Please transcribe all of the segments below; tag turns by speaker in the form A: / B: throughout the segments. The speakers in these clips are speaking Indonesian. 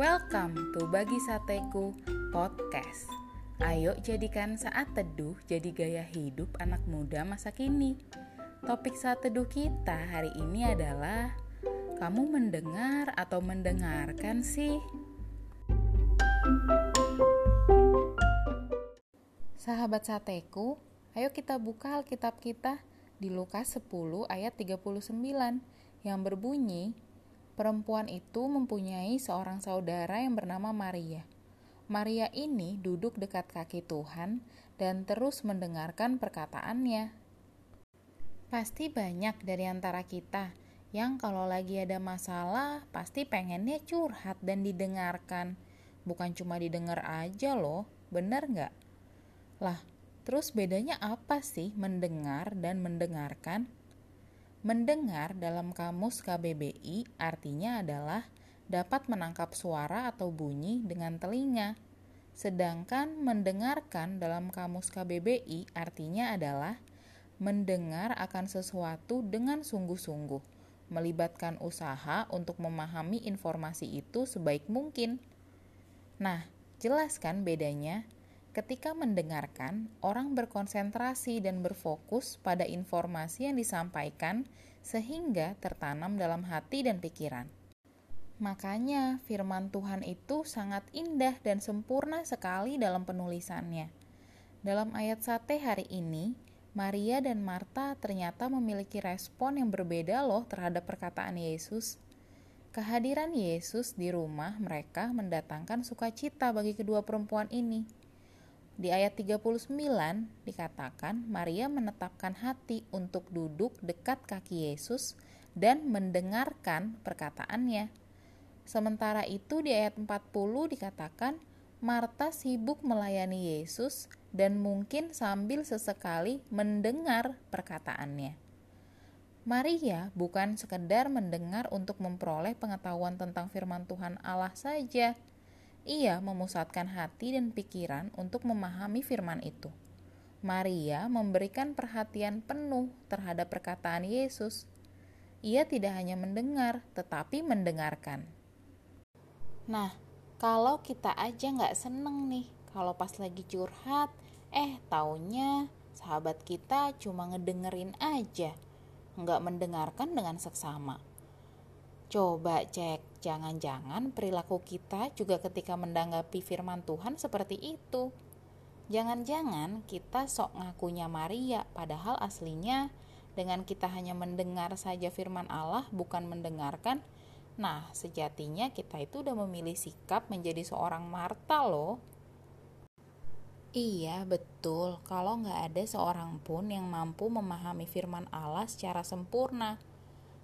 A: Welcome to Bagi Sateku Podcast. Ayo jadikan saat teduh jadi gaya hidup anak muda masa kini. Topik saat teduh kita hari ini adalah kamu mendengar atau mendengarkan sih? Sahabat sateku, ayo kita buka Alkitab kita di Lukas 10 ayat 39 yang berbunyi, Perempuan itu mempunyai seorang saudara yang bernama Maria. Maria ini duduk dekat kaki Tuhan dan terus mendengarkan perkataannya. Pasti banyak dari antara kita yang kalau lagi ada masalah pasti pengennya curhat dan didengarkan. Bukan cuma didengar aja loh, bener nggak? Lah, terus bedanya apa sih mendengar dan mendengarkan? Mendengar dalam kamus KBBI artinya adalah dapat menangkap suara atau bunyi dengan telinga. Sedangkan mendengarkan dalam kamus KBBI artinya adalah mendengar akan sesuatu dengan sungguh-sungguh, melibatkan usaha untuk memahami informasi itu sebaik mungkin. Nah, jelaskan bedanya? Ketika mendengarkan, orang berkonsentrasi dan berfokus pada informasi yang disampaikan sehingga tertanam dalam hati dan pikiran. Makanya, firman Tuhan itu sangat indah dan sempurna sekali dalam penulisannya. Dalam ayat sate hari ini, Maria dan Marta ternyata memiliki respon yang berbeda loh terhadap perkataan Yesus. Kehadiran Yesus di rumah mereka mendatangkan sukacita bagi kedua perempuan ini di ayat 39 dikatakan Maria menetapkan hati untuk duduk dekat kaki Yesus dan mendengarkan perkataannya. Sementara itu di ayat 40 dikatakan Marta sibuk melayani Yesus dan mungkin sambil sesekali mendengar perkataannya. Maria bukan sekedar mendengar untuk memperoleh pengetahuan tentang firman Tuhan Allah saja, ia memusatkan hati dan pikiran untuk memahami firman itu. Maria memberikan perhatian penuh terhadap perkataan Yesus. Ia tidak hanya mendengar, tetapi mendengarkan. Nah, kalau kita aja nggak seneng nih, kalau pas lagi curhat, eh taunya sahabat kita cuma ngedengerin aja, nggak mendengarkan dengan seksama. Coba cek, jangan-jangan perilaku kita juga ketika mendanggapi firman Tuhan seperti itu. Jangan-jangan kita sok ngakunya Maria, padahal aslinya dengan kita hanya mendengar saja firman Allah, bukan mendengarkan. Nah, sejatinya kita itu udah memilih sikap menjadi seorang Marta loh. Iya, betul. Kalau nggak ada seorang pun yang mampu memahami firman Allah secara sempurna,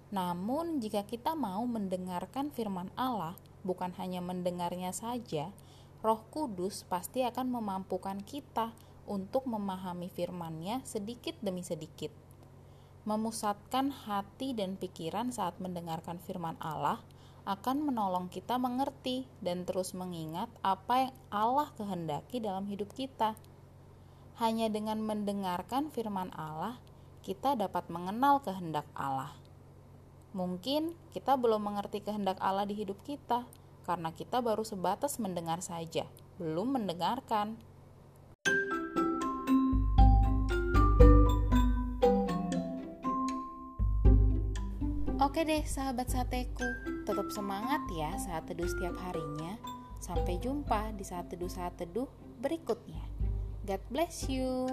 A: namun, jika kita mau mendengarkan firman Allah, bukan hanya mendengarnya saja, Roh Kudus pasti akan memampukan kita untuk memahami firman-Nya sedikit demi sedikit. Memusatkan hati dan pikiran saat mendengarkan firman Allah akan menolong kita mengerti dan terus mengingat apa yang Allah kehendaki dalam hidup kita. Hanya dengan mendengarkan firman Allah, kita dapat mengenal kehendak Allah. Mungkin kita belum mengerti kehendak Allah di hidup kita karena kita baru sebatas mendengar saja, belum mendengarkan. Oke deh sahabat sateku, tetap semangat ya saat teduh setiap harinya. Sampai jumpa di saat teduh saat teduh berikutnya. God bless you.